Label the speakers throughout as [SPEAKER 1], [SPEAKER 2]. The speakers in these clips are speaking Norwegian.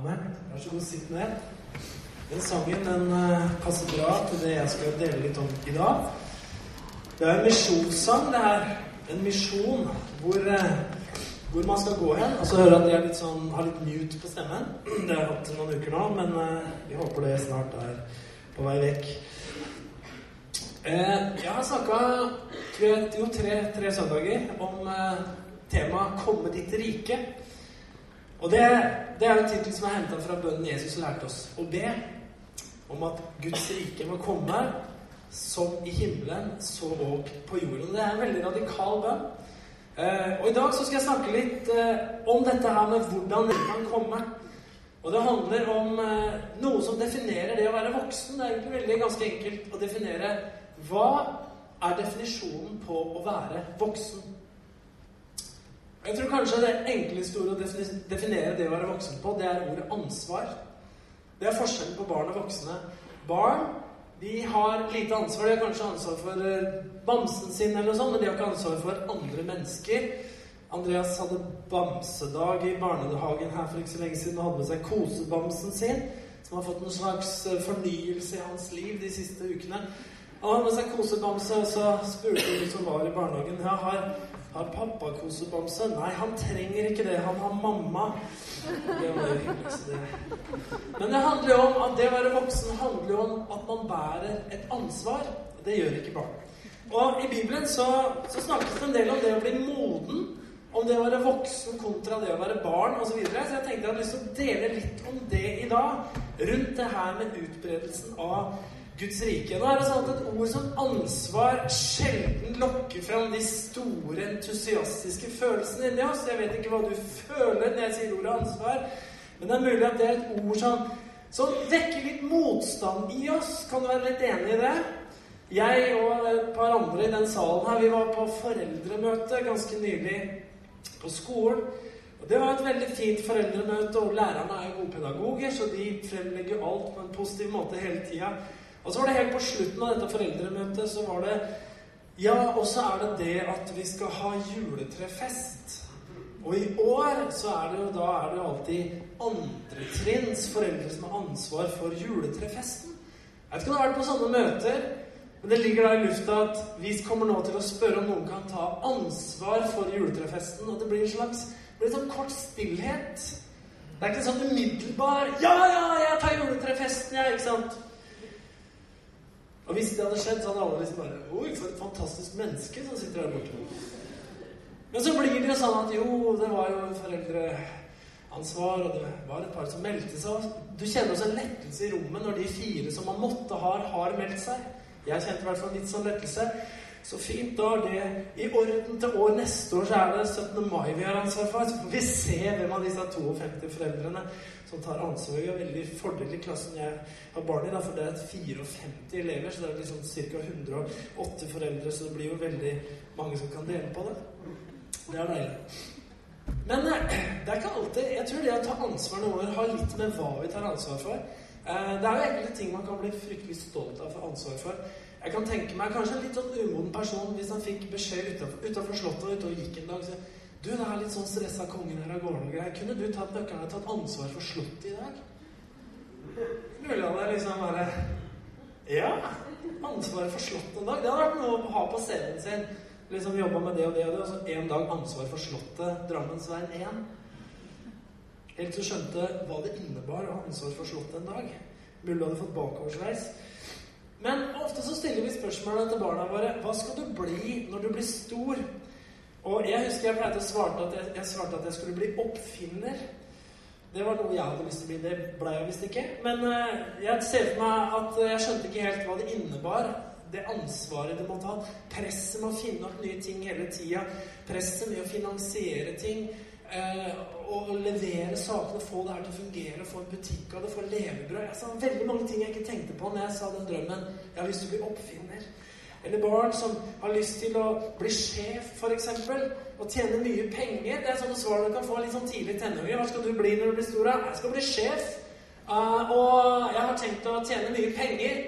[SPEAKER 1] Amen. Vær så god, sitt ned. Den sangen den eh, passer bra til det jeg skal dele litt om i dag. Det er en misjonssang, det er En misjon hvor, eh, hvor man skal gå hen. Og så hører jeg at jeg litt sånn, har litt mute på stemmen. Det har jeg hatt noen uker nå, men eh, vi håper det snart er på vei vekk. Jeg har snakka tre, tre, tre søndager om temaet 'Komme ditt rike'. Og det, det er en tittel som er henta fra bønnen Jesus lærte oss å be. Om at Guds rike må komme som i himmelen, så òg på jorden. Det er en veldig radikal bønn. Eh, og i dag så skal jeg snakke litt eh, om dette her med hvordan det kan komme. Og det handler om eh, noe som definerer det å være voksen. Det er egentlig veldig ganske enkelt å definere hva er definisjonen på å være voksen. Jeg tror kanskje det enkleste ordet å definere det å være voksen på, det er ordet ansvar. Det er forskjellen på barn og voksne. Barn de har lite ansvar. De har kanskje ansvar for eh, bamsen sin, eller noe sånt, men de har ikke ansvar for andre mennesker. Andreas hadde bamsedag i barnehagen her for ikke så lenge siden og hadde med seg kosebamsen sin, som har fått en slags eh, fornyelse i hans liv de siste ukene. Han hadde med seg kosebamse, og så spurte hun som var i barnehagen ja, har har pappa kosebamse? Nei, han trenger ikke det. Han har mamma. Men det handler jo om at det å være voksen handler jo om at man bærer et ansvar. Det gjør ikke barn. Og i Bibelen så, så snakkes det en del om det å bli moden. Om det å være voksen kontra det å være barn osv. Så, videre. så jeg tenkte jeg hadde lyst til å dele litt om det i dag. Rundt det her med utbredelsen av Guds rike. Nå er det sånn at Et ord som ansvar sjelden lokker fram de store, entusiastiske følelsene inni oss. Jeg vet ikke hva du føler når jeg sier ordet ansvar, men det er mulig at det er et ord som, som vekker litt motstand i oss. Kan du være litt enig i det? Jeg og et par andre i den salen her, vi var på foreldremøte ganske nylig på skolen. Og Det var et veldig fint foreldremøte, og lærerne er jo gode pedagoger, så de fremlegger alt på en positiv måte hele tida. Og så var det helt på slutten av dette foreldremøtet så var det Ja, og så er det det at vi skal ha juletrefest. Og i år så er det jo da er det alltid andretrinns foreldre som har ansvar for juletrefesten. Jeg vet ikke om du har vært på sånne møter, men det ligger da i lufta at vi kommer nå til å spørre om noen kan ta ansvar for juletrefesten. Og det blir en slags det blir sånn kort stillhet. Det er ikke sånn umiddelbar 'Ja, ja, jeg tar juletrefesten', jeg', ikke sant? Og hvis det hadde skjedd, så hadde alle liksom bare Oi, for et fantastisk menneske som sitter her borte. Men så blir det jo sånn at jo, det var jo foreldreansvar, og det var et par som meldte seg. Du kjenner også en lettelse i rommet når de fire som man måtte ha, har meldt seg. Jeg kjente i hvert fall litt sånn lettelse. Så fint. Da er det i orden til år neste år, så er det 17. mai vi har ansvar for. Så får vi se hvem av disse 52 foreldrene som tar ansvar. Vi har veldig fordel i klassen jeg har barn i, da, for det er 54 elever. Så det er liksom ca. 108 foreldre, så det blir jo veldig mange som kan dele på det. Det er deilig. Men eh, det er ikke alltid Jeg tror det å ta ansvar noen ganger har litt med hva vi tar ansvar for. Eh, det er jo egentlig ting man kan bli fryktelig stolt av få ansvar for. Jeg kan tenke meg kanskje en litt sånn umoden person hvis han fikk beskjed utafor Slottet og ute gikk en dag så, Du, det er litt sånn stressa kongen her av gårde og greier. Kunne du tatt nøkkelen og tatt ansvar for Slottet i dag? Mulig han er liksom bare Ja, ansvaret for Slottet en dag. Det hadde vært noe å ha på CV-en sin. Liksom jobba med det og det og det, og så en dag ansvar for Slottet Drammensveien 1. Helt du skjønte hva det innebar å ha ansvar for Slottet en dag. Mulig du hadde fått bakoversveis. Men ofte så stiller vi spørsmålet til barna våre hva skal du bli når du blir stor? Og jeg husker jeg pleide å svarte at jeg, jeg svarte at jeg skulle bli oppfinner. Det var noe jeg hadde lyst til å bli. Det ble jeg visst ikke. Men uh, jeg ser for meg at jeg skjønte ikke helt hva det innebar. Det ansvaret det måtte ha. Presset med å finne opp nye ting hele tida. Presset med å finansiere ting. Eh, å levere sakene, få det her til å fungere, få en butikk av det, få levebrød. Jeg sa veldig mange ting jeg ikke tenkte på når jeg sa den drømmen. Jeg har lyst til å bli oppfinner. Eller barn som har lyst til å bli sjef, f.eks. Og tjene mye penger. Det er sånne svar du kan få litt sånn tidlig tenåringer. Hva skal du bli når du blir stor? Jeg skal bli sjef. Uh, og jeg har tenkt å tjene mye penger.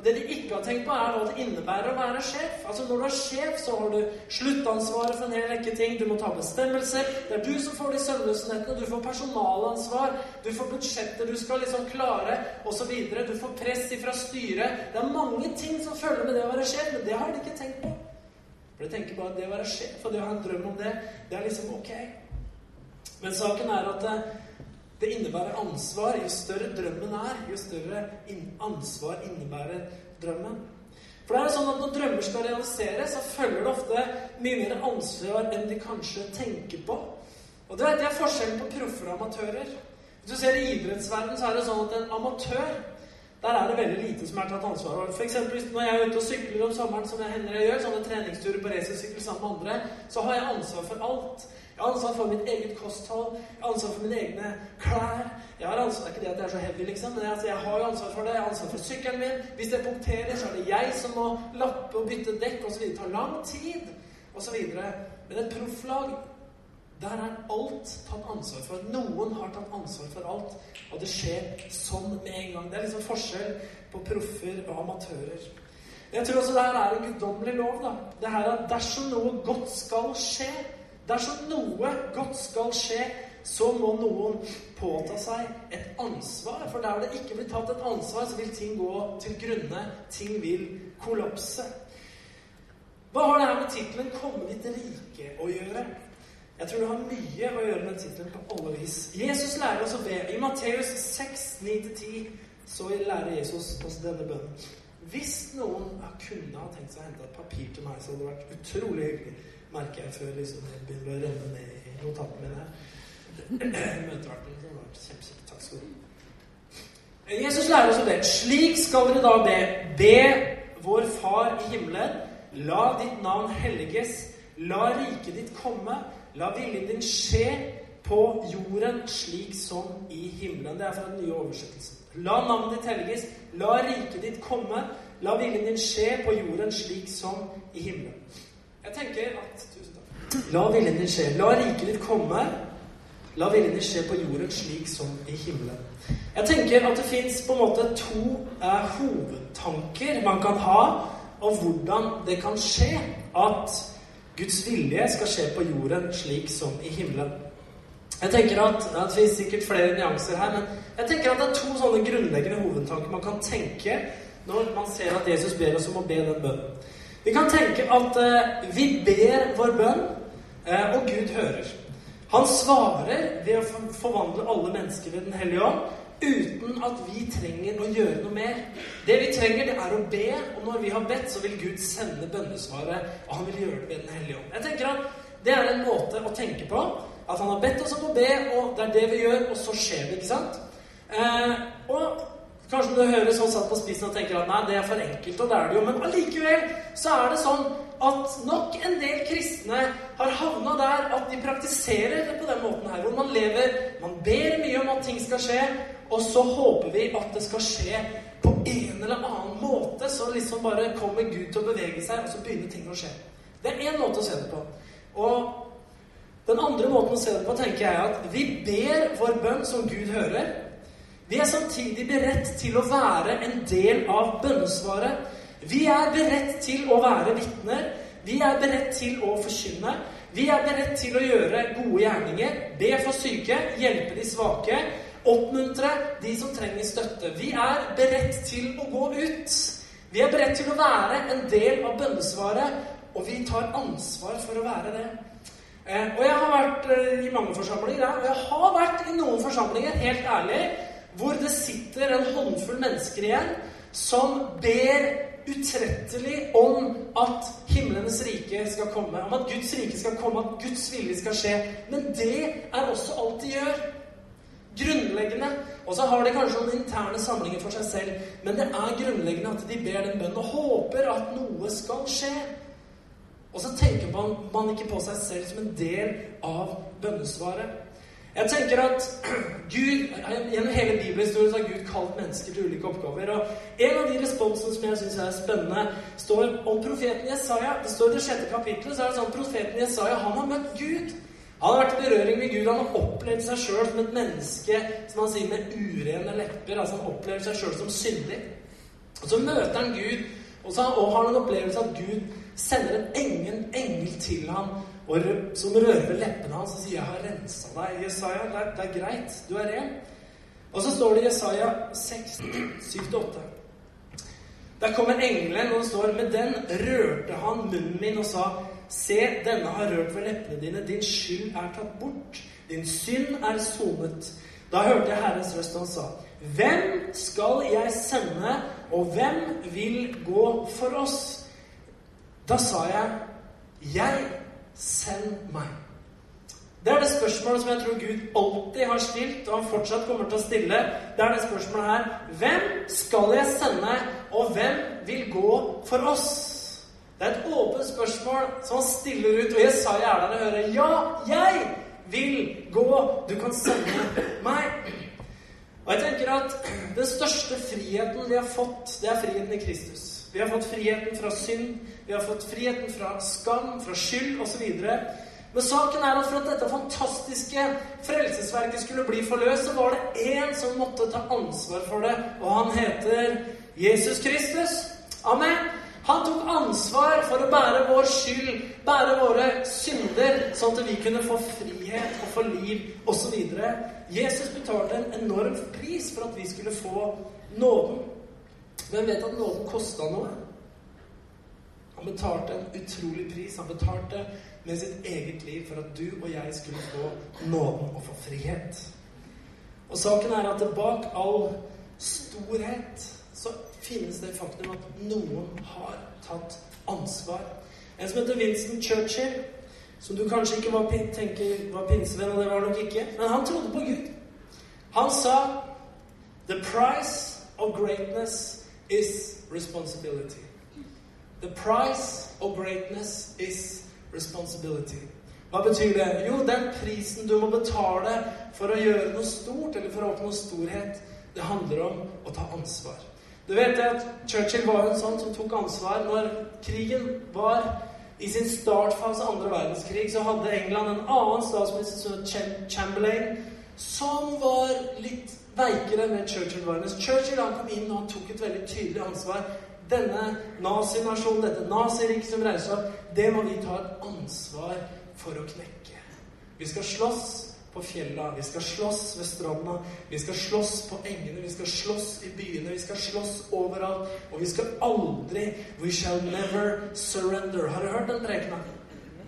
[SPEAKER 1] Og det de ikke har tenkt på, er hva det innebærer å være sjef. Altså Når du er sjef, så har du sluttansvaret for en hel rekke ting. Du må ta bestemmelser. Det er du som får de søvnløse nettene. Du får personalansvar. Du får budsjetter du skal liksom klare, osv. Du får press fra styret. Det er mange ting som følger med det å være sjef, men det har de ikke tenkt på. For de tenker bare at det å være sjef og det å ha en drøm om det, det er liksom ok. Men saken er at eh, det innebærer ansvar. Jo større drømmen er, jo større ansvar innebærer drømmen. For det er sånn at Når drømmer skal realiseres, så følger det ofte mye mer ansvar enn de kanskje tenker på. Og Det er forskjellen på proffer og amatører. Hvis du ser I idrettsverdenen så er det sånn at en amatør der er det veldig lite som er tatt ansvar for. F.eks. når jeg er ute og sykler om sommeren, som jeg hender jeg gjør, sånne treningsturer på racersykkel sammen med andre, så har jeg ansvar for alt. Jeg har ansvar for mitt eget kosthold. Jeg har ansvar for mine egne klær. Jeg har ansvar, Ikke det at jeg er så heavy, liksom, men altså, jeg har jo ansvar for det. Jeg har ansvar for sykkelen min. Hvis det punkterer, så er det jeg som må lappe og bytte dekk osv. Det tar lang tid osv. Men et profflag der er alt tatt ansvar for. Noen har tatt ansvar for alt. Og det skjer sånn med en gang. Det er liksom forskjell på proffer og amatører. Jeg tror også det her er en guddommelig lov. da. Det her at dersom noe godt skal skje, Dersom noe godt skal skje, så må noen påta seg et ansvar. For der det ikke blir tatt et ansvar, så vil ting gå til grunne. Ting vil kollapse. Hva har det her med tittelen 'Komme ditt rike' å gjøre? Jeg tror det har mye å gjøre med tittelen på alle vis. Jesus lærer oss å be. I Matteus 6, 9-10 så lærer Jesus oss denne bønnen. Hvis noen kunne ha tenkt seg å hente et papir til meg, så hadde det vært utrolig hyggelig merker jeg før liksom, det begynner å renne ned i notatene mine. Møteverten Det hadde vært kjempekjekt. Takk skal du ha. Jesus lærer oss å be. Slik skal dere da be. Be vår Far i himmelen. La ditt navn helliges. La riket ditt komme. La viljen din skje på jorden slik som i himmelen. Det er fra den nye oversettelsen. La navnet ditt helliges. La riket ditt komme. La viljen din skje på jorden slik som i himmelen. Jeg tenker at Tusen takk. La viljen din skje. La riket ditt komme. La viljen din skje på jorden slik som i himmelen. Jeg tenker at det fins på en måte to eh, hovedtanker man kan ha om hvordan det kan skje at Guds vilje skal skje på jorden slik som i himmelen. Jeg tenker at, Det finnes sikkert flere nyanser her, men jeg tenker at det er to sånne grunnleggende hovedtanker man kan tenke når man ser at Jesus ber oss om å be den bønnen. Vi kan tenke at eh, vi ber vår bønn, eh, og Gud hører. Han svarer ved å forvandle alle mennesker ved Den hellige ånd, uten at vi trenger å gjøre noe mer. Det vi trenger, det er å be, og når vi har bedt, så vil Gud sende bønnesvaret, og han vil gjøre det ved Den hellige ånd. Jeg tenker at Det er en måte å tenke på. At han har bedt oss om å be, og det er det vi gjør, og så skjer det. ikke sant? Eh, og Kanskje du høres sånn satt på spissen og tenker at nei, det er for enkelt, og det er det jo. Men allikevel så er det sånn at nok en del kristne har havna der at de praktiserer det på den måten her. Hvor man lever Man ber mye om at ting skal skje, og så håper vi at det skal skje på en eller annen måte. Så liksom bare kommer Gud til å bevege seg, og så begynner ting å skje. Det er én måte å se det på. Og den andre måten å se det på tenker jeg er at vi ber vår bønn som Gud hører. Vi er samtidig beredt til å være en del av bønnesvaret. Vi er beredt til å være vitner. Vi er beredt til å forkynne. Vi er beredt til å gjøre gode gjerninger. Be for syke, hjelpe de svake, oppmuntre de som trenger støtte. Vi er beredt til å gå ut. Vi er beredt til å være en del av bønnesvaret, og vi tar ansvar for å være det. Eh, og jeg har vært eh, i mange forsamlinger, og jeg har vært i noen forsamlinger, helt ærlig, hvor det sitter en håndfull mennesker igjen som ber utrettelig om at himlenes rike skal komme, om at Guds rike skal komme, at Guds vilje skal skje. Men det er også alt de gjør. Grunnleggende. Og så har de kanskje noen interne samlinger for seg selv, men det er grunnleggende at de ber den bønnen og håper at noe skal skje. Og så tenker man, man ikke på seg selv som en del av bønnesvaret. Jeg tenker at Gud, Gjennom hele bibelhistorien har Gud kalt mennesker til ulike oppgaver. og En av de responsene som jeg syns er spennende, står om profeten Jesaja. Det står i det sjette kapittelet så er det sånn profeten Jesaja han har møtt Gud. Han har vært i berøring med Gud. Han har opplevd seg sjøl som et menneske som han sier med urene lepper. altså Han opplever seg sjøl som syndig. Og så møter han Gud, og, så, har han en opplevelse at Gud sender en engel, engel til ham og, som rører ved leppene hans og sier 'Jeg har rensa deg'. Jesaja, det er, det er greit. Du er ren. Og så står det i Jesaja 6, 7-8. Der kommer engelen, og det står Med den rørte han munnen min og sa Se, denne har rørt ved leppene dine. Din skyld er tatt bort. Din synd er sonet. Da hørte jeg Herrens røst, han sa Hvem skal jeg sende, og hvem vil gå for oss? Da sa jeg Jeg, send meg. Det er det spørsmålet som jeg tror Gud alltid har stilt, og han fortsatt kommer til å stille. Det er det spørsmålet her. Hvem skal jeg sende, og hvem vil gå for oss? Det er et åpent spørsmål som han stiller ut, og Jesaja er der og hører. Ja, jeg vil gå. Du kan sende meg. Og jeg tenker at Den største friheten vi har fått, det er friheten i Kristus. Vi har fått friheten fra synd, vi har fått friheten fra skam, fra skyld osv. Men saken er at for at dette fantastiske frelsesverket skulle bli forløst, så var det én som måtte ta ansvar for det, og han heter Jesus Kristus. Amen. Han tok ansvar for å bære vår skyld, bære våre synder, sånn at vi kunne få frihet og få liv osv. Jesus betalte en enorm pris for at vi skulle få nåden. Men vet at nåden kosta noe? Han betalte en utrolig pris. Han betalte med sitt eget liv for at du og jeg skulle få nåden og få frihet. Og saken er at bak all storhet så finnes det faktum at noen har tatt ansvar. En som heter Winston Churchill, som du kanskje ikke var, tenker var pinsevenn, og det var nok ikke, men han trodde på Gud. Han sa The price of greatness is responsibility. The price of greatness is responsibility. Hva betyr det? Jo, den prisen du må betale for å gjøre noe stort, eller for å oppnå storhet, det handler om å ta ansvar. Du vet at Churchill var en sånn som tok ansvar. Når krigen var i sin startfase, andre verdenskrig, så hadde England en annen statsminister som Chamberlain, som var litt veikere enn Churchill var. Mens Churchill han kom inn og han tok et veldig tydelig ansvar denne nazinasjonen, dette naziriket som reiser opp, det må vi ta et ansvar for å knekke. Vi skal slåss på fjella, vi skal slåss ved stranda, vi skal slåss på engene, vi skal slåss i byene, vi skal slåss overalt. Og vi skal aldri We shall never surrender. Har du hørt den prekena?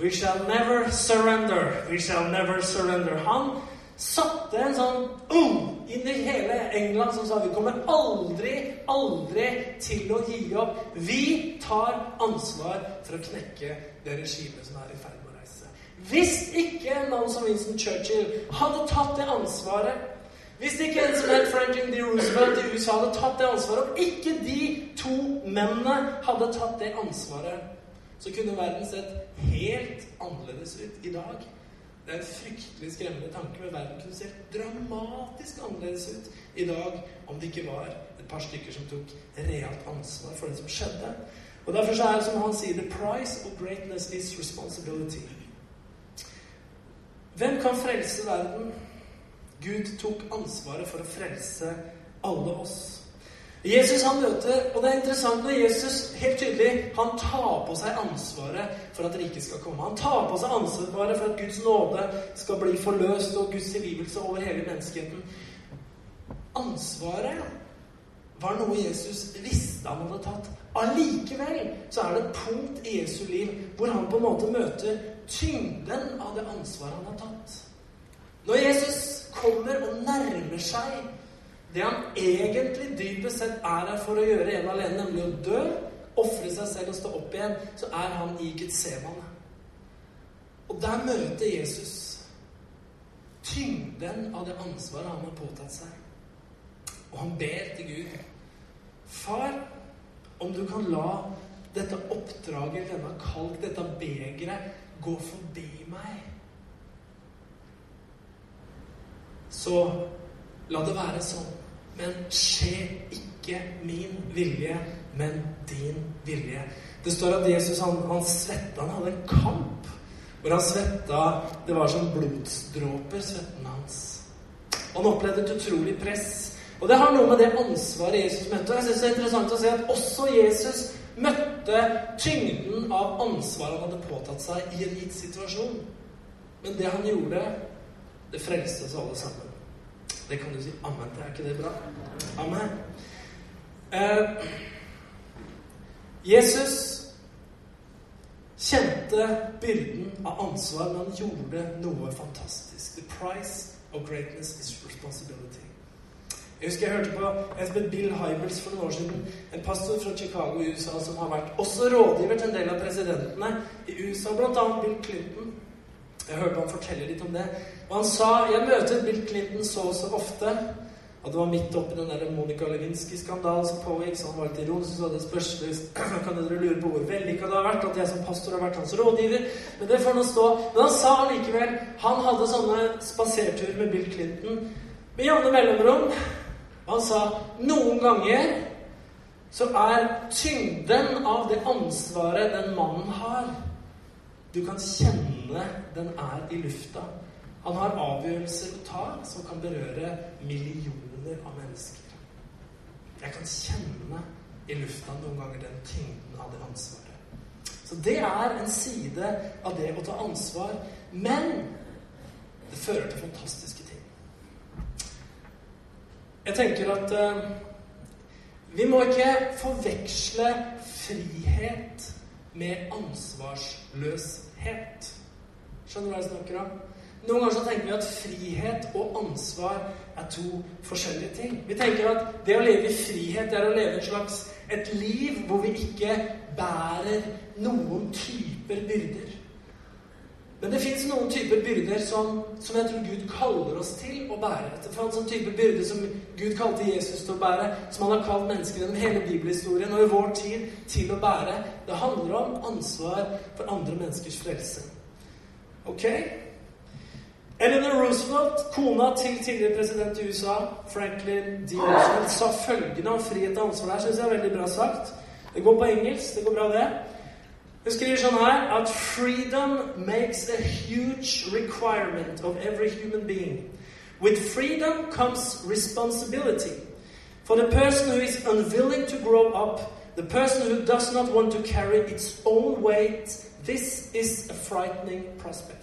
[SPEAKER 1] We shall never surrender. We shall never surrender. Han satte en sånn uh, inn i hele England som sa vi kommer aldri, aldri til å gi opp. Vi tar ansvar for å knekke det regimet som er i ferd. Hvis ikke en mann som Winston Churchill hadde tatt det ansvaret hvis ikke en som het Franklin D. Roosevelt i USA hadde tatt det ansvaret, og ikke de to mennene hadde tatt det ansvaret, så kunne verden sett helt annerledes ut i dag. Det er en fryktelig skremmende tanke, men verden kunne sett dramatisk annerledes ut i dag om det ikke var et par stykker som tok realt ansvar for det som skjedde. Og Derfor så er det som han sier The price of greatness is responsibility. Hvem kan frelse verden? Gud tok ansvaret for å frelse alle oss. Jesus han møter Og det er interessant når Jesus helt tydelig han tar på seg ansvaret for at riket skal komme. Han tar på seg ansvaret for at Guds nåde skal bli forløst, og Guds tilgivelse over hele menneskeheten. Ansvaret var noe Jesus visste han hadde tatt. Allikevel så er det et punkt i Jesu liv hvor han på en måte møter tyngden av det ansvaret han har tatt. Når Jesus kommer og nærmer seg det han egentlig dypest sett er her for å gjøre en alene, nemlig å dø, ofre seg selv og stå opp igjen, så er han i Getsemane. Og der møter Jesus tyngden av det ansvaret han har påtatt seg. Og han ber til Gud. Far, om du kan la dette oppdraget, denne kalk, dette begeret, gå forbi meg. Så la det være sånn. Men skje ikke min vilje, men din vilje. Det står at Jesus han, han svetta. Han hadde en kamp hvor han svetta Det var som blodsdråper, svetten hans. Han opplevde et utrolig press. Og det har noe med det ansvaret Jesus møtte. Og jeg synes det er interessant å se at også Jesus møtte tyngden av ansvaret han hadde påtatt seg i en gitt situasjon. Men det han gjorde, det frelste oss alle sammen. Det kan du si amen til. Er ikke det bra? Amen. Eh, Jesus kjente byrden av ansvar, men han gjorde noe fantastisk. The price of greatness is responsibility. Jeg husker jeg hørte på som Bill Hybels for noen år siden. En pastor fra Chicago i USA som har vært også rådgiver til en del av presidentene i USA, bl.a. Bill Clinton. Jeg hørte han fortelle litt om det. Og han sa jeg møter Bill Clinton så og så ofte. Og det var midt oppi den der Monica Lewinsky-skandalen som pågikk. Så han var litt ironisk så det spørsmålet kan dere lure på hvor vellykka det har vært at jeg som pastor har vært hans rådgiver. Men det får nå stå. Men han sa allikevel Han hadde sånne spaserturer med Bill Clinton med jevne mellomrom. Han sa noen ganger så er tyngden av det ansvaret den mannen har Du kan kjenne den er i lufta. Han har avgjørelser å ta som kan berøre millioner av mennesker. Jeg kan kjenne i lufta noen ganger den tyngden av det ansvaret. Så det er en side av det å ta ansvar. Men det fører til fantastiske ting. Jeg tenker at uh, vi må ikke forveksle frihet med ansvarsløshet. Skjønner du hva jeg snakker om? Noen ganger så tenker vi at frihet og ansvar er to forskjellige ting. Vi tenker at det å leve i frihet er å leve et slags et liv hvor vi ikke bærer noen typer byrder. Men det fins noen typer byrder som, som, jeg tror Gud kaller oss til å bære. Det fantes en type byrde som Gud kalte Jesus til å bære, som han har kalt mennesker gjennom hele bibelhistorien og i vår tid til å bære. Det handler om ansvar for andre menneskers frelse. Ok? Eleanor Roosevelt, kona til tidligere president i USA, Franklin D. Roosevelt, sa følgende om frihet og ansvar. Det syns jeg er veldig bra sagt. Det går på engelsk. Det går bra, det. Hun skriver sånn her at freedom makes a huge requirement of every human being. With freedom comes responsibility. For the person who is unwilling to grow up, the person who does not want to carry its own weight, this is a frightening prospect.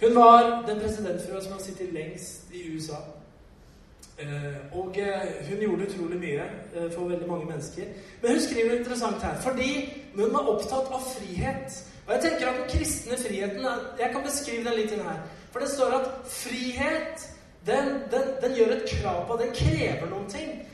[SPEAKER 1] Hun var den presidentfrua som har sittet lengst i USA. Eh, og eh, hun gjorde utrolig mye eh, for veldig mange mennesker. Men hun skriver interessant her. Fordi hun var opptatt av frihet. Og jeg tenker at den kristne friheten Jeg kan beskrive den litt inn her. For det står at frihet, den, den, den gjør et krav på Den krever noen ting.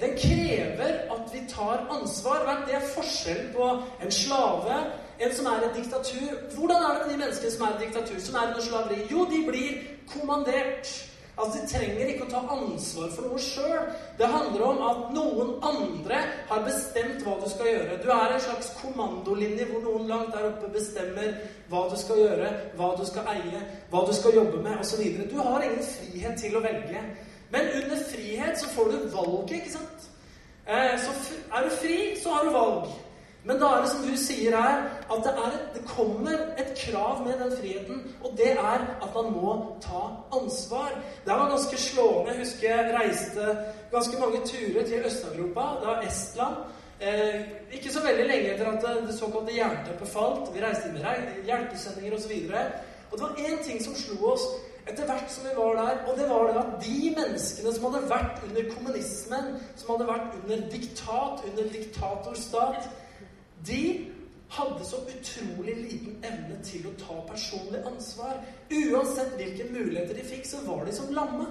[SPEAKER 1] Den krever at vi tar ansvar. Det er forskjellen på en slave, en som er et diktatur. Hvordan er det med de menneskene som er et diktatur, som er under slaveri? Jo, de blir kommandert. Altså, De trenger ikke å ta ansvar for noe sjøl. Det handler om at noen andre har bestemt hva du skal gjøre. Du er en slags kommandolinje hvor noen langt der oppe bestemmer hva du skal gjøre, hva du skal eie, hva du skal jobbe med osv. Du har ingen frihet til å velge. Men under frihet så får du valget, ikke sant? Eh, så er du fri, så har du valg. Men da er det som du sier her, at det, et, det, kommer et krav med den friheten. Og det er at man må ta ansvar. Det var ganske slående. Jeg husker jeg reiste ganske mange turer til Øst-Europa. Var Estland. Eh, ikke så veldig lenge etter at det såkalte jernteppet falt. Vi reiste med hjelpesendinger osv. Og, og det var én ting som slo oss etter hvert som vi var der, og det var det at de menneskene som hadde vært under kommunismen, som hadde vært under diktat, under diktatorstat de hadde så utrolig liten evne til å ta personlig ansvar. Uansett hvilke muligheter de fikk, så var de som lamme.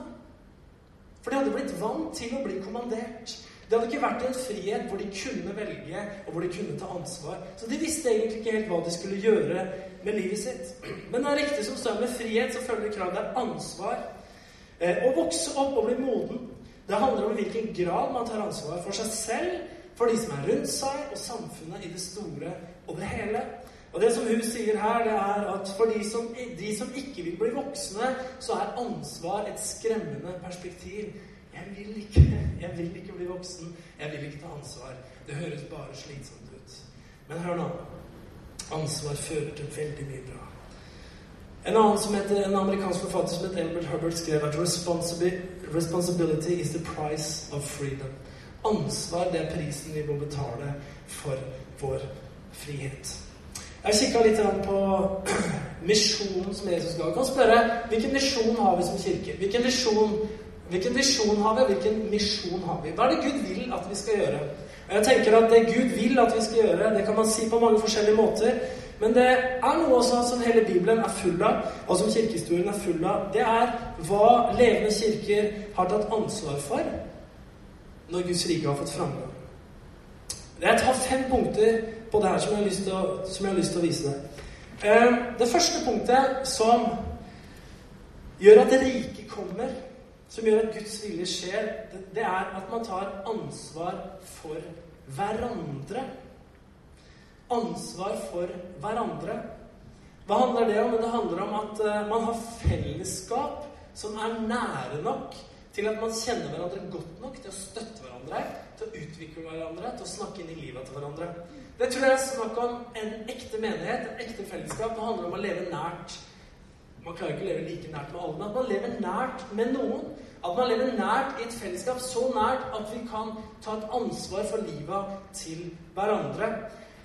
[SPEAKER 1] For de hadde blitt vant til å bli kommandert. Det hadde ikke vært en frihet hvor de kunne velge, og hvor de kunne ta ansvar. Så de visste egentlig ikke helt hva de skulle gjøre med livet sitt. Men det er riktig som står med frihet, så følger det er ansvar. Eh, å vokse opp og bli moden, det handler om i hvilken grad man tar ansvar for seg selv for de som er rundt seg, og samfunnet i det store og det hele. Og det som hun sier her, det er at for de som, de som ikke vil bli voksne, så er ansvar et skremmende perspektiv. Jeg vil ikke, jeg vil ikke bli voksen. Jeg vil ikke ta ansvar. Det høres bare slitsomt ut. Men hør nå. Ansvar fører til veldig mye bra. En annen som heter, en amerikansk forfatter som heter Albert Hubbard, skrev at responsibility is the price of freedom. Ansvar det prisen vi må betale for vår frihet. Jeg kikka litt på misjonen som Jesus ga. Jeg kan spørre hvilken misjon har vi som kirke? Hvilken visjon, hvilken visjon har vi, hvilken misjon har vi? Hva er det Gud vil at vi skal gjøre? Og jeg tenker at Det Gud vil at vi skal gjøre, det kan man si på mange forskjellige måter. Men det er noe også som hele Bibelen er full av, og som kirkehistorien er full av. Det er hva levende kirker har tatt ansvar for når Guds rike har fått framgang. Jeg tar fem punkter på det her som jeg har lyst til å, har lyst til å vise deg. Eh, det første punktet som gjør at riket kommer, som gjør at Guds vilje skjer, det er at man tar ansvar for hverandre. Ansvar for hverandre. Hva handler det om? Det handler om at eh, man har fellesskap som er nære nok til at man kjenner hverandre godt nok til å støtte hverandre, til å utvikle hverandre, til å snakke inn i livet til hverandre. Det tror jeg er snakk om en ekte menighet, en ekte fellesskap. Det handler om å leve nært. Man klarer ikke å leve like nært med alle, men at man lever nært med noen. At man lever nært i et fellesskap, så nært at vi kan ta et ansvar for livet til hverandre.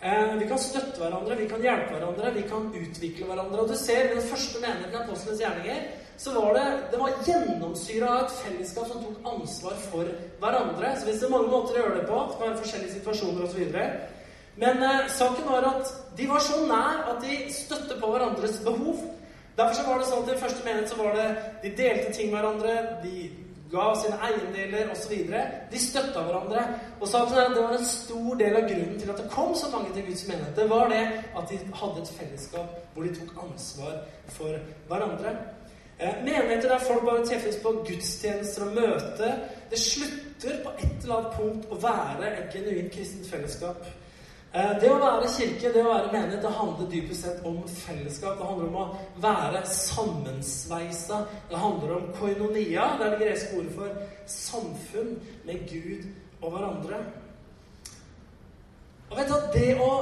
[SPEAKER 1] Eh, vi kan støtte hverandre, vi kan hjelpe hverandre, vi kan utvikle hverandre. Og du ser den første menigheten i Apostlenes gjerninger så var det, det var gjennomsyra av et fellesskap som tok ansvar for hverandre. Så hvis det er mange måter å gjøre det på, det kan være forskjellige situasjoner osv. Men eh, saken var at de var så nær at de støtte på hverandres behov. Derfor så var det sånn at i første menighet så var det De delte ting med hverandre. De ga sine eiendeler osv. De støtta hverandre. Og saken er at det var en stor del av grunnen til at det kom så mange til Guds menighet. Det var det at de hadde et fellesskap hvor de tok ansvar for hverandre. Eh, menigheter der folk bare treffes på gudstjenester og møter, det slutter på et eller annet punkt å være et genuint kristent fellesskap. Eh, det å være kirke, det å være menighet, det handler dypest sett om fellesskap. Det handler om å være sammensveisa. Det handler om koinonia. Det er det greske ordet for samfunn med Gud og hverandre. Og vet du at det å,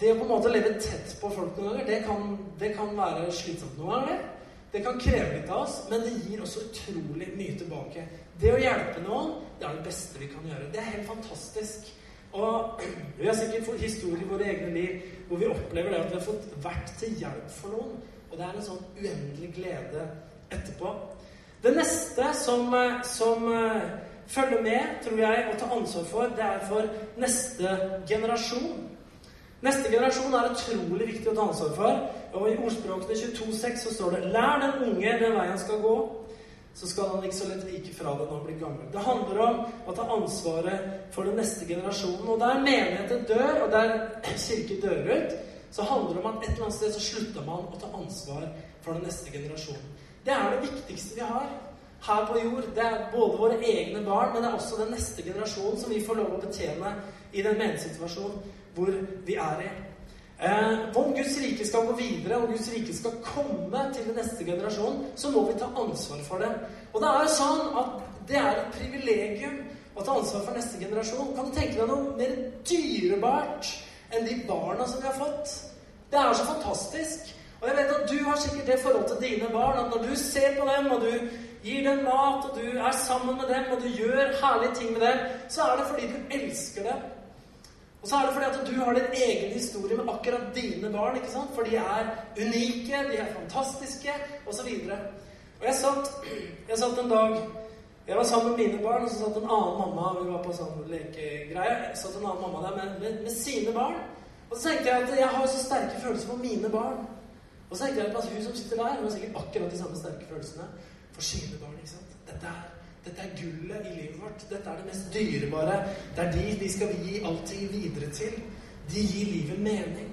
[SPEAKER 1] det å på en måte leve tett på folk noen ganger, det kan, det kan være slitsomt noen ganger. Det kan kreve litt av oss, men det gir også utrolig mye tilbake. Det å hjelpe noen, det er det beste vi kan gjøre. Det er helt fantastisk. Og vi har sikkert fått historier i våre egne liv hvor vi opplever det at vi har fått vært til hjelp for noen. Og det er en sånn uendelig glede etterpå. Det neste som, eh, som uh, følger med, tror jeg, å ta ansvar for, det er for neste generasjon. Neste generasjon er utrolig viktig å ta ansvar for. Og i ordspråkene 22,6 så står det Lær den unge den veien skal gå så skal han ikke så lett vike fra det når han blir gammel. Det handler om å ta ansvaret for den neste generasjonen. Og der menigheten dør, og der kirke dør ut, så handler det om at et eller annet sted så slutter man å ta ansvar for den neste generasjonen. Det er det viktigste vi har her på jord. Det er både våre egne barn, men det er også den neste generasjonen som vi får lov å betjene i den menighetssituasjonen hvor vi er i. Eh, om Guds rike skal gå videre, og Guds rike skal komme til den neste generasjon, så må vi ta ansvar for det. Og det er sånn at det er et privilegium å ta ansvar for neste generasjon. Kan du tenke deg noe mer dyrebart enn de barna som vi har fått? Det er så fantastisk. Og jeg vet at du har sikkert det forholdet til dine barn at når du ser på dem, og du gir dem mat, og du er sammen med dem, og du gjør herlige ting med dem, så er det fordi du elsker dem. Og så er det fordi at du har din egen historie med akkurat dine barn. ikke sant? For de er unike, de er fantastiske, osv. Og, og jeg satt, jeg satt en dag Jeg var sammen med mine barn, og så satt en annen mamma Vi var på sånn lekegreie. satt en annen mamma der med, med, med, sine barn. Og så tenkte jeg at jeg har så sterke følelser for mine barn. Og så tenkte jeg at hun som sitter der, hun har sikkert akkurat de samme sterke følelsene for sine barn. ikke sant? Dette er dette er gullet i livet vårt. Dette er det mest dyrebare. Det er de vi skal gi allting videre til. De gir livet mening.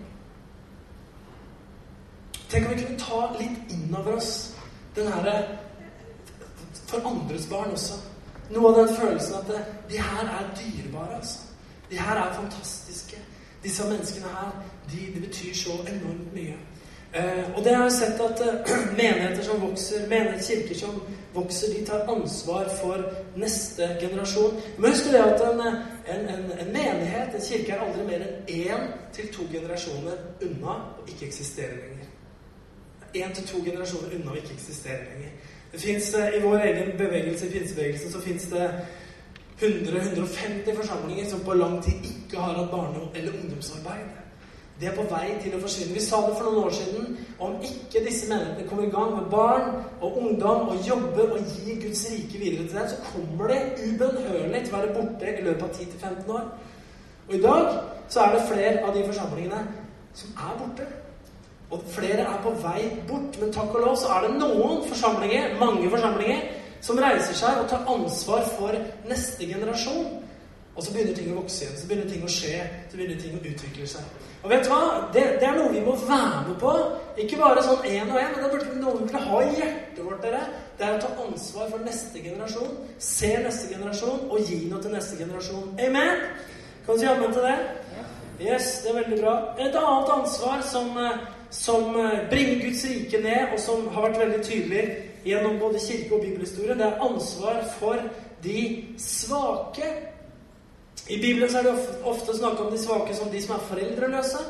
[SPEAKER 1] Tenk om vi kunne ta litt inn over oss den herre For andres barn også. Noe av den følelsen at det, de her er dyrebare, altså. De her er fantastiske. Disse menneskene her, de, de betyr så enormt mye. Eh, og det har jeg sett at eh, menigheter som vokser, menigheter, kirker som vokser, de tar ansvar for neste generasjon. Men husk det at en, en, en, en, menighet, en kirke, er aldri mer enn én til to generasjoner unna å ikke eksistere lenger. én til to generasjoner unna å ikke eksistere lenger. Det finnes, eh, I vår egen bevegelse, i pinsebevegelsen, så fins det 100-150 forsamlinger som på lang tid ikke har hatt barne- eller ungdomsarbeid. Det er på vei til å forsvinne. Vi sa det for noen år siden. Om ikke disse menighetene kommer i gang med barn og ungdom og jobber og gir Guds rike videre til dem, så kommer det ubønnhørlig til å være borte i løpet av 10-15 år. Og i dag så er det flere av de forsamlingene som er borte. Og flere er på vei bort. Men takk og lov så er det noen forsamlinger, mange forsamlinger, som reiser seg og tar ansvar for neste generasjon. Og så begynner ting å vokse igjen. Så begynner ting å skje. Så begynner ting å utvikle seg. Og vet du hva? Det, det er noe vi må være med på. Ikke bare sånn én og én, men det er noe vi vil ha i hjertet vårt. dere. Det er å ta ansvar for neste generasjon. Se neste generasjon og gi noe til neste generasjon. Amen? Kan du si amen til det? Yes, det er veldig bra. Et annet ansvar som, eh, som eh, bringer Guds rike ned, og som har vært veldig tydelig gjennom både kirke- og bibelhistorie, det er ansvar for de svake. I Bibelen så er det ofte, ofte snakk om de svake som de som er foreldreløse.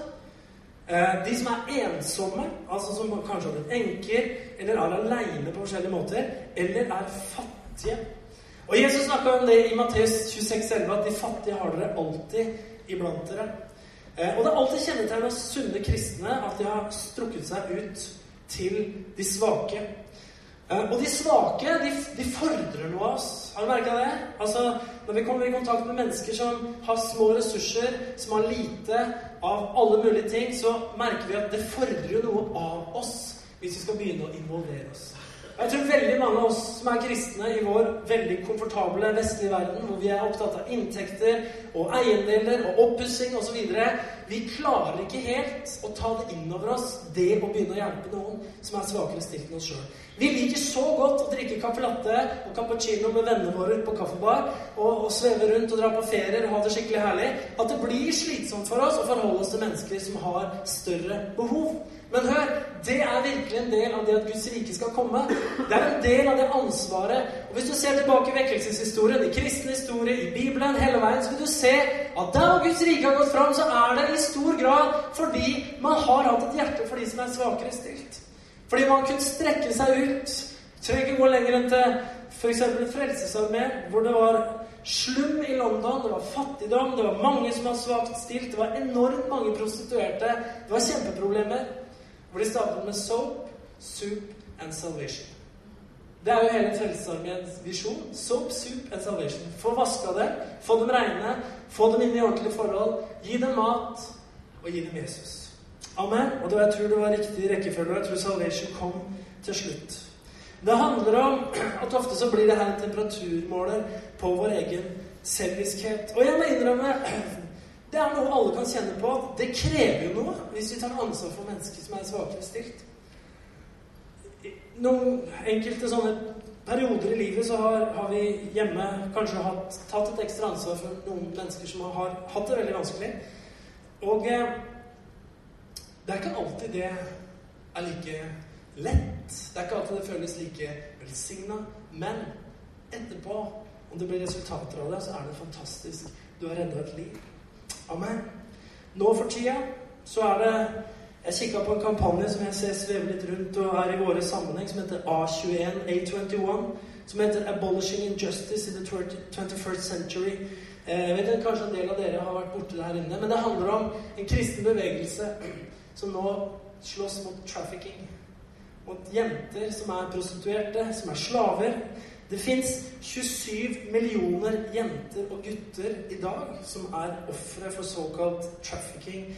[SPEAKER 1] Eh, de som er ensomme, altså som kanskje har blitt enker, eller er aleine på forskjellige måter, eller er fattige. Og Jesus snakka om det i Matteus 26,11, at de fattige har dere alltid iblant dere. Eh, og det er alltid kjennetegn hos sunne kristne at de har strukket seg ut til de svake. Eh, og de svake, de, de fordrer noe av oss. Har du merka det? Altså, Når vi kommer i kontakt med mennesker som har små ressurser, som har lite av alle mulige ting, så merker vi at det fordrer jo noe av oss hvis vi skal begynne å involvere oss. Jeg tror veldig mange av oss som er kristne i vår veldig komfortable vestlige verden, hvor vi er opptatt av inntekter og eiendeler og oppussing osv., vi klarer ikke helt å ta det inn over oss, det å begynne å hjelpe noen som er svakere stilt enn oss sjøl. Vi liker så godt å drikke caffè latte og cappuccino med vennene våre på kaffebar og, og sveve rundt og dra på ferier og ha det skikkelig herlig at det blir slitsomt for oss å forholde oss til mennesker som har større behov. Men hør, det er virkelig en del av det at Guds rike skal komme. Det er en del av det ansvaret. Og Hvis du ser tilbake i vekkelseshistorien, i kristen historie, i Bibelen, hele veien, så vil du se at der hvor Guds rike har gått fram, så er det i stor grad fordi man har hatt et hjerte for de som er svakere stilt. Fordi man kunne strekke seg ut. Trenger ikke gå lenger enn til f.eks. Frelsesarmé, hvor det var slum i London, det var fattigdom, det var mange som var svakt stilt, det var enormt mange prostituerte, det var kjempeproblemer. Hvor de startet med soap, soup and salvation. Det er jo hele Frelsesarmeens visjon. Soap, soup and salvation. Få vaska dem, få dem reine, få dem inn i ordentlige forhold, gi dem mat, og gi dem Jesus. Amen. Og det, jeg tror det var riktig rekkefølge. Jeg tror salvation kom til slutt. Det handler om at ofte så blir det her en temperaturmåler på vår egen selviskhet. Og jeg må innrømme det er noe alle kan kjenne på. Det krever jo noe hvis vi tar ansvar for mennesker som er svakere stilt. Noen enkelte sånne perioder i livet så har, har vi hjemme kanskje hatt, tatt et ekstra ansvar for noen mennesker som har hatt det veldig vanskelig. Og eh, det er ikke alltid det er like lett. Det er ikke alltid det føles like velsigna. Men etterpå, om det blir resultater av det, så er det fantastisk. Du har redda et liv. Amen. Nå for tida så er det Jeg kikka på en kampanje som jeg ser svever litt rundt og er i våre sammenheng, som heter A21, A21, som heter 'Abolishing Injustice in the 21st Century'. Eh, jeg vet at Kanskje en del av dere har vært borte der inne, men det handler om en kristen bevegelse som nå slåss mot trafficking. Mot jenter som er prostituerte, som er slaver. Det fins 27 millioner jenter og gutter i dag som er ofre for såkalt trafficking,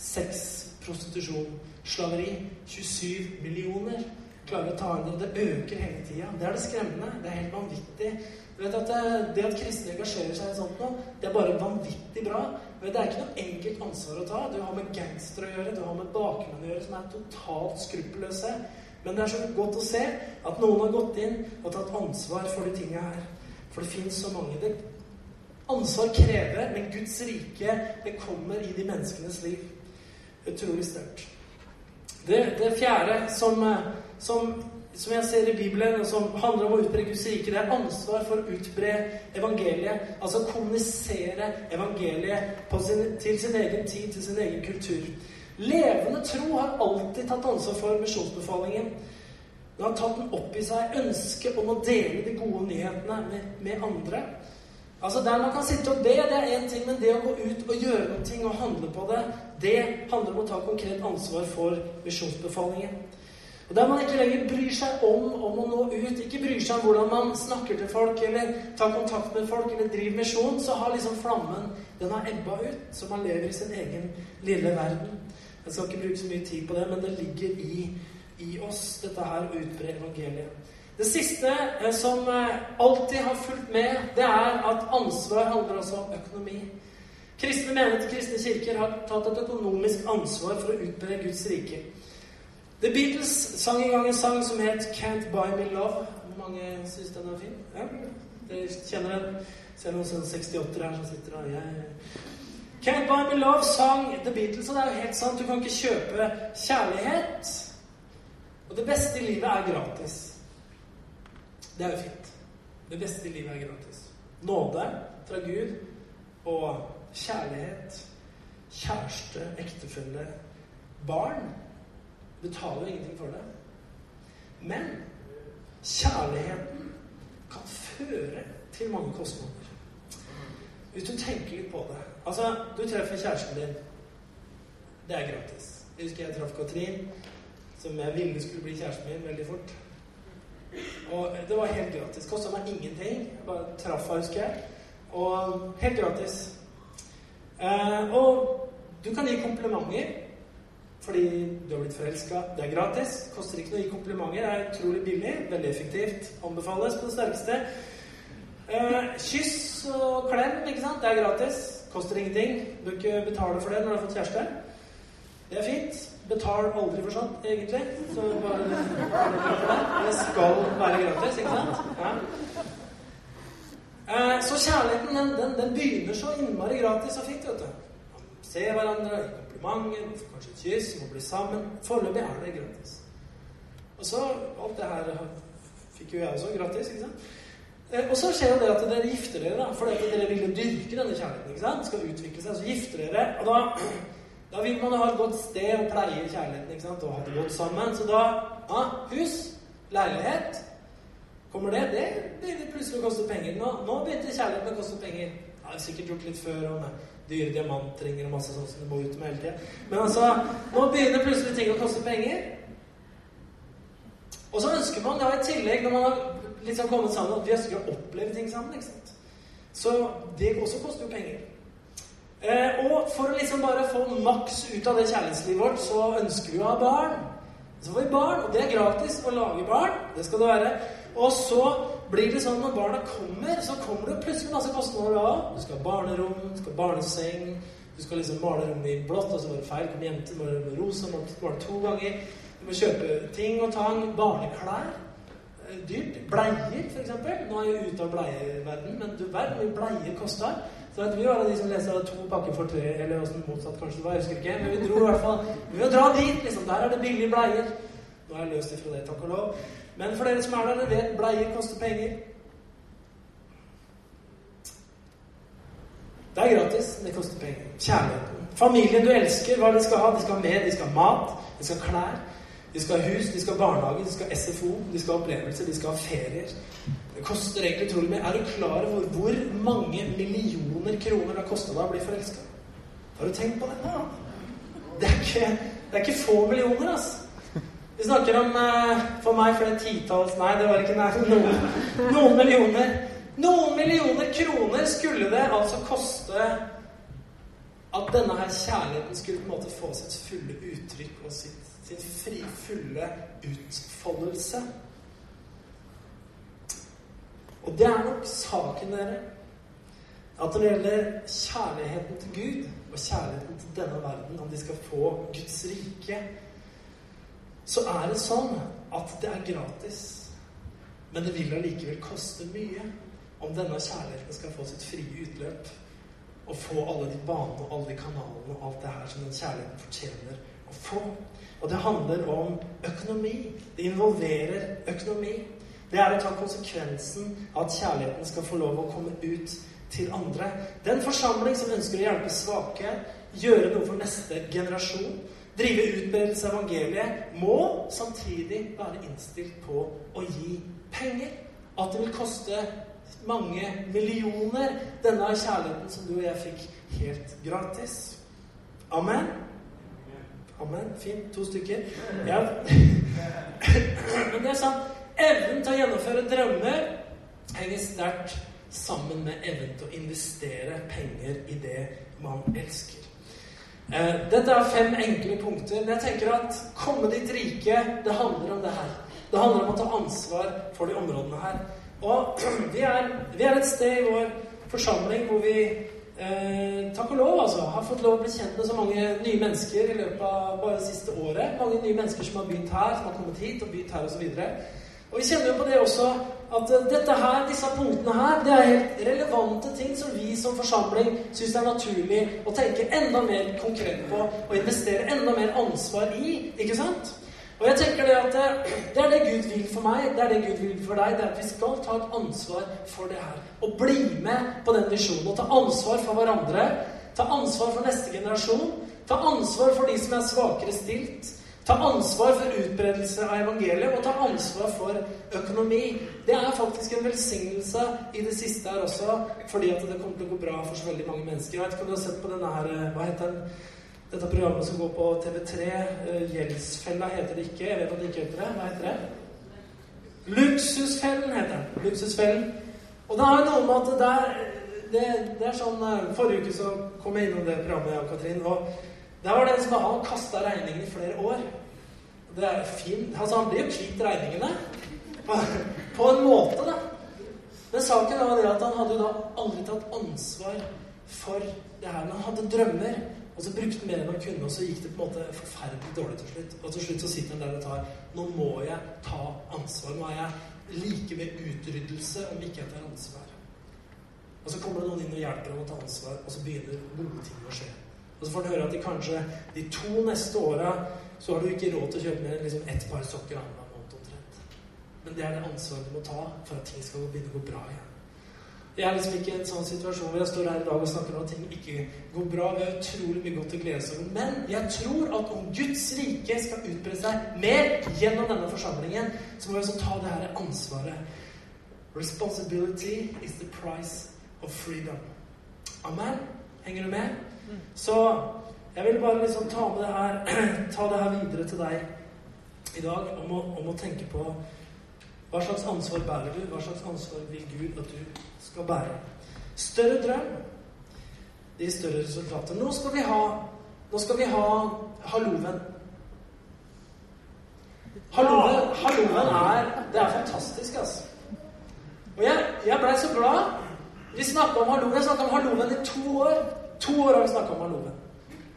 [SPEAKER 1] sex, prostitusjon, slaveri. 27 millioner klarer å ta inn det. Det øker hele tida. Det er det skremmende. Det er helt vanvittig. Du vet at det, det at kristne engasjerer seg i sånt noe, det er bare vanvittig bra. Men det er ikke noe enkelt ansvar å ta. Du har med gangstere å gjøre, du har med bakmenn å gjøre som er totalt skruppelløse. Men det er så godt å se at noen har gått inn og tatt ansvar for de tinga her. For det fins så mange. Det ansvar krever, men Guds rike, det kommer i de menneskenes liv. Utrolig sterkt. Det, det fjerde som, som som jeg ser i Bibelen, og som handler om å utbre Guds rike, det er ansvar for å utbre evangeliet. Altså kommunisere evangeliet sin, til sin egen tid, til sin egen kultur. Levende tro har alltid tatt ansvar for misjonsbefalingen. Den har tatt den opp i seg ønsket om å dele de gode nyhetene med, med andre. Altså Der man kan sitte og be, det er én ting, men det å gå ut og gjøre noe ting og handle på det, det handler om å ta konkret ansvar for misjonsbefalingen. Og Der man ikke lenger bryr seg om, om å nå ut, ikke bryr seg om hvordan man snakker til folk eller tar kontakt med folk eller driver misjon, så har liksom flammen den har ebba ut, så man lever i sin egen lille verden. Jeg skal ikke bruke så mye tid på det, men det ligger i, i oss, dette her å utbre evangeliet. Det siste eh, som eh, alltid har fulgt med, det er at ansvar handler også om økonomi. Kristne menigheter, kristne kirker har tatt et økonomisk ansvar for å utbre Guds rike. The Beatles sang en gang en sang som het 'Can't Buy Me Love'. Mange syns den er fin? Ja, Dere kjenner den? Ser noen sånn 68 her som sitter og Ja, Can't Buy Me Love sang The Beatles, og det er jo helt sant. Du kan ikke kjøpe kjærlighet. Og det beste i livet er gratis. Det er jo fint. Det beste i livet er gratis. Nåde fra Gud og kjærlighet, kjæreste, ektefelle, barn betaler jo ingenting for det. Men kjærligheten kan føre til mange kostnader. Hvis du tenker litt på det Altså, du treffer kjæresten din. Det er gratis. Jeg husker jeg traff Katrin, som jeg ville skulle bli kjæresten min veldig fort. Og det var helt gratis. Kosta meg ingenting. Jeg bare traff henne, husker jeg. Og helt gratis. Eh, og du kan gi komplimenter fordi du har blitt forelska. Det er gratis. Koster ikke noe å gi komplimenter. Det er utrolig billig. Veldig effektivt. Anbefales på det sterkeste. Eh, kyss og klem, ikke sant? Det er gratis. Koster ingenting. Du ikke betale for det når du har fått kjæreste. Det er fint. Betal aldri for sånt, egentlig. Så bare Det skal være gratis, ikke sant? Ja. Eh, så kjærligheten, den, den, den begynner så innmari gratis og fint, vet du. Se hverandre, komplimenter, kanskje et kyss, må bli sammen. Foreløpig er det gratis. Og så Alt det her fikk jo jeg også gratis, ikke sant? Eh, og så skjer jo det at dere gifter dere, da, fordi dere vil dyrke denne kjærligheten. ikke sant? Skal utvikle seg. Så gifter dere. Og da, da vil man ha et godt sted å pleie kjærligheten ikke sant? og ha det godt sammen. Så da ja, Hus, leilighet Kommer det? Det begynner plutselig å koste penger. Nå, nå begynte kjærligheten å koste penger. Jeg har sikkert gjort litt før og dyre diamantringer og masse sånt som du må ut med hele tida. Men altså, nå begynner plutselig ting å koste penger. Og så ønsker man da i tillegg, når man har liksom kommet sammen, at vi ønsker å oppleve ting sammen. ikke sant? Så det også koster jo penger. Eh, og for å liksom bare få maks ut av det kjærlighetslivet vårt, så ønsker vi å ha barn. Så får vi barn, og det er gratis å lage barn. Det skal det være. Og så blir det sånn når barna kommer, så kommer det plutselig masse kostnader da. Du skal ha barnerom, du skal ha barneseng, du skal liksom male rommet i blått, og så var det feil, kom må det rosa, må male to ganger. Du må kjøpe ting og tang. Barneklær. Eh, dyrt. Bleier, f.eks. Nå er jeg ute av bleieverden, men du verden hvor bleier koster. Så vet vi var de som leser to pakker for tre, eller åssen motsatt kanskje det var, jeg husker ikke. Men vi dro i hvert fall Vi vil dra dit, liksom. Der er det billige bleier. Nå er jeg løst ifra det, takk og lov. Men for dere som er der, dere vet bleier koster penger. Det er gratis, det koster penger. Kjærligheten. Familien du elsker, hva de skal ha? De skal ha med, de skal ha mat, de skal ha klær. De skal ha hus, de skal ha barnehage, de skal ha SFO, de skal ha opplevelser, de skal ha ferier. Det koster egentlig utrolig mye. Er du klar over hvor mange millioner kroner det har kosta deg å bli forelska? Har du tenkt på det? Det er ikke, det er ikke få millioner, altså. Vi snakker om eh, for meg flere titalls Nei, det var ikke nær noen, noen millioner. Noen millioner kroner skulle det altså koste at denne her kjærligheten skulle på en måte få sitt fulle uttrykk og sitt, sin fri, fulle utfoldelse. Og det er nok saken, dere, at når det gjelder kjærligheten til Gud og kjærligheten til denne verden, om de skal få Guds rike så er det sånn at det er gratis. Men det vil allikevel koste mye om denne kjærligheten skal få sitt frie utløp. Og få alle de banene og alle de kanalene og alt det her som den kjærligheten fortjener å få. Og det handler om økonomi. Det involverer økonomi. Det er å ta konsekvensen av at kjærligheten skal få lov å komme ut til andre. Den forsamling som ønsker å hjelpe svake, gjøre noe for neste generasjon, drive utbredelse av evangeliet, må samtidig være innstilt på å gi penger. At det vil koste mange millioner, denne kjærligheten som du og jeg fikk helt gratis. Amen. Amen. Fint. To stykker. Ja. Men det er sant. Evnen til å gjennomføre drømmer henger sterkt sammen med evnen til å investere penger i det man elsker. Eh, dette er fem enkle punkter. Men jeg tenker at komme ditt rike, det handler om det her. Det handler om å ta ansvar for de områdene her. Og vi er, vi er et sted i vår forsamling hvor vi eh, takk og lov altså, har fått lov å bli kjent med så mange nye mennesker i løpet av bare det siste året. Mange nye mennesker som har begynt her, som har kommet hit og begynt her osv. Og, og vi kjenner jo på det også at eh, dette her, disse punktene her, det er helt relevante ting som vi som forsamling syns er naturlig å tenke enda mer konkret på og investere enda mer ansvar i. Ikke sant? Og jeg tenker Det at eh, det er det Gud vil for meg, det er det Gud vil for deg. Det er at vi skal ta et ansvar for det her. Og bli med på den visjonen. Og ta ansvar for hverandre. Ta ansvar for neste generasjon. Ta ansvar for de som er svakere stilt. Ta ansvar for utbredelse av evangeliet, og ta ansvar for økonomi. Det er faktisk en velsignelse i det siste her også, fordi at det kommer til å gå bra for så veldig mange mennesker. Jeg vet ikke om du har sett på denne her, eh, hva heter den? Dette programmet som går på TV3. Eh, Gjeldsfella heter det ikke. Jeg vet at det ikke heter det. Hva heter det? Luksusfellen heter den. Luksusfellen. Og det har noe med at det er, det, det, er sånn eh, Forrige uke så kom jeg innom det programmet, jeg og Katrin. og der var det en som hadde kasta regningen i flere år. Det er fint. Altså, han blir jo kvitt regningene. På en måte, da. Men saken var det at han hadde jo da aldri tatt ansvar for det her. Han hadde drømmer, og så brukte han mer enn han kunne, og så gikk det på en måte forferdelig dårlig til slutt. Og til slutt så sitter han der og tar Nå må jeg ta ansvar. Nå er jeg like ved utryddelse om ikke jeg tar ansvar. Og så kommer det noen inn og hjelper ham å ta ansvar, og så begynner gode ting å skje. Og så får han høre at de kanskje de to neste åra så har du ikke råd til å kjøpe mer enn liksom ett par sokker annenhver måned omtrent. Men det er det ansvaret du må ta for at ting skal begynne å gå bra igjen. Jeg er liksom ikke i en sånn situasjon hvor jeg står her i dag og snakker om at ting ikke går bra. Vi har utrolig mye godt å glede oss over. Men jeg tror at om Guds rike skal utbre seg mer gjennom denne forsamlingen, så må vi også ta det her ansvaret. Responsibility is the price of freedom. Amen. Henger du med? Så jeg vil bare liksom ta med det her ta det her videre til deg i dag om å, om å tenke på hva slags ansvar bærer du? Hva slags ansvar vil Gud at du skal bære? Større drøm gir større resultater. Nå skal vi ha Nå skal vi ha halloven. Halloven, er Det er fantastisk, altså. Og jeg, jeg blei så glad. Vi snakka om halloven. Jeg snakka om halloven i to år. To år har vi snakka om Halloven.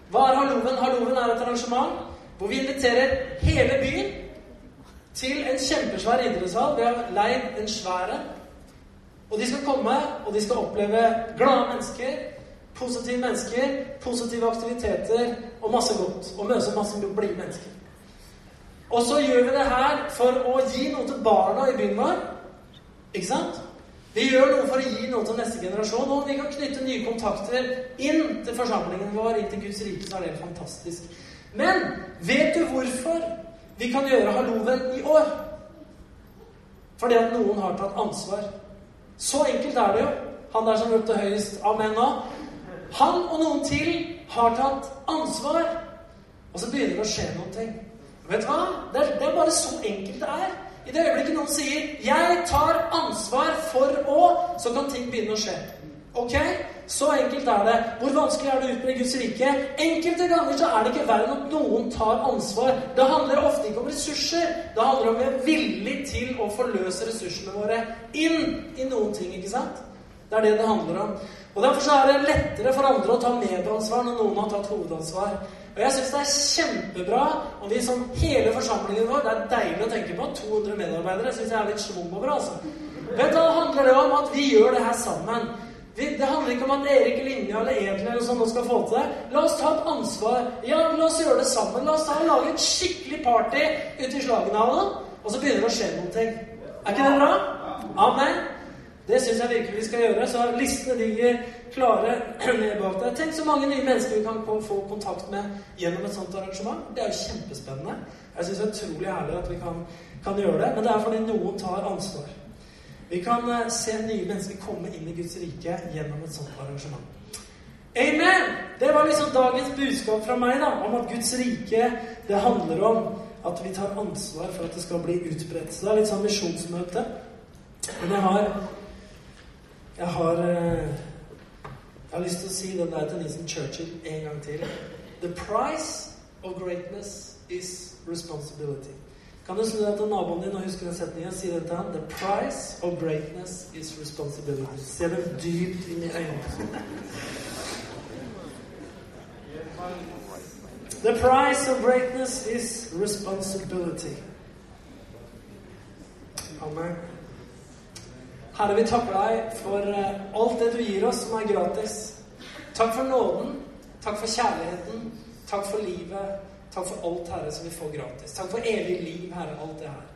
[SPEAKER 1] Hva er Halloven? Halloven er et arrangement hvor vi inviterer hele byen til en kjempesvær idrettshall. Vi har leid en svær Og de skal komme, og de skal oppleve glade mennesker, positive mennesker, positive aktiviteter og masse godt. Og møte masse blide mennesker. Og så gjør vi det her for å gi noe til barna i byen vår. Ikke sant? Vi gjør noe for å gi noe til neste generasjon. Og vi kan knytte nye kontakter inn til forsamlingen vår, inn til Guds rike, så er det fantastisk. Men vet du hvorfor vi kan gjøre halloven i år? Fordi at noen har tatt ansvar. Så enkelt er det jo. Han der som ropte høyest 'amen' nå. Han og noen til har tatt ansvar. Og så begynner det å skje noen ting. Vet du hva? Det er, det er bare så enkelt det er. I det øyeblikket noen sier 'Jeg tar ansvar for å', så kan ting begynne å skje. Ok? Så enkelt er det. Hvor vanskelig er det å utbre Guds rike? Enkelte ganger så er det ikke verre enn at noen tar ansvar. Det handler ofte ikke om ressurser. Det handler om å være villig til å forløse ressursene våre inn i noen ting. ikke sant? Det er det det handler om. Og Derfor så er det lettere for andre å ta medansvar når noen har tatt hovedansvar. Og jeg syns det er kjempebra om vi som hele forsamlingen vår Det er deilig å tenke på. 200 medarbeidere syns jeg er litt schwung over. altså. Vet du, da handler det om at vi gjør det her sammen. Vi, det handler ikke om at Erik Linja eller Edel eller sånn skal få til det. La oss ta et ansvar. Ja, la oss gjøre det sammen. La oss ta og lage et skikkelig party ute i Slagenhallen. Og så begynner det å skje noen ting. Er ikke det bra? Amen. Det syns jeg virkelig vi skal gjøre. Så listene ligger klare ned bak der. Tenk så mange nye mennesker vi kan få kontakt med gjennom et sånt arrangement. Det er jo kjempespennende. Jeg syns det er utrolig herlig at vi kan, kan, gjøre det. Men det er fordi noen tar ansvar. Vi kan eh, se nye mennesker komme inn i Guds rike gjennom et sånt arrangement. Amen! Det var liksom dagens budskap fra meg, da, om at Guds rike, det handler om at vi tar ansvar for at det skal bli utbredt. Så det er litt sånn misjonsmøte. Men jeg har Jeg har eh, Jeg har lyst til å si den der til Nissen Churchill en gang til. The price of greatness is responsibility. Kan du snu deg til naboen din og huske den setningen? Si den til han. The price of greatness is responsibility. Se det dypt inn i øynene. The price of greatness is responsibility. Amen. Herre, vi takker deg for eh, alt det du gir oss som er gratis. Takk for nåden. Takk for kjærligheten. Takk for livet. Takk for alt, Herre, som vi får gratis. Takk for evig liv, Herre, alt det her.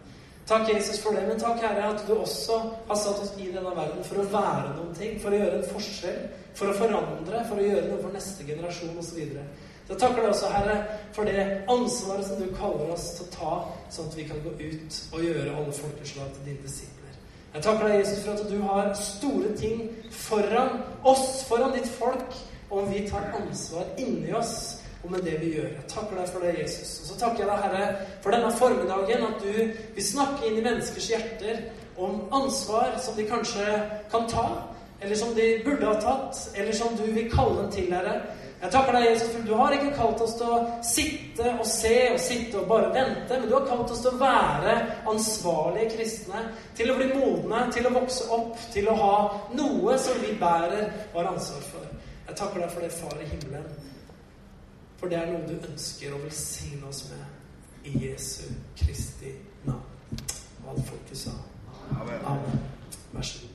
[SPEAKER 1] Takk, Jesus, for det. Men takk, Herre, at du også har satt oss i denne verden for å være noen ting. For å gjøre en forskjell. For å forandre. For å gjøre noe for neste generasjon osv. Så takker deg også, Herre, for det ansvaret som du kaller oss til å ta, sånn at vi kan gå ut og gjøre alle folkeslag til dine disipler. Jeg takker deg, Jesus, for at du har store ting foran oss, foran ditt folk, om vi tar ansvar inni oss og med det vi gjør. Jeg takker deg for det, Jesus. Og så takker jeg deg, Herre, for denne formiddagen, at du vil snakke inn i menneskers hjerter om ansvar som de kanskje kan ta, eller som de burde ha tatt, eller som du vil kalle dem til, Herre. Jeg takker deg, Jesus, for du har ikke kalt oss til å sitte og se og sitte og bare vente, men du har kalt oss til å være ansvarlige kristne, til å bli modne, til å vokse opp, til å ha noe som vi bærer og har ansvar for. Jeg takker deg for det, Far i himmelen. For det er noe du ønsker å velsigne oss med i Jesu Kristi navn. Og alt folket sa. Amen. Vær så god.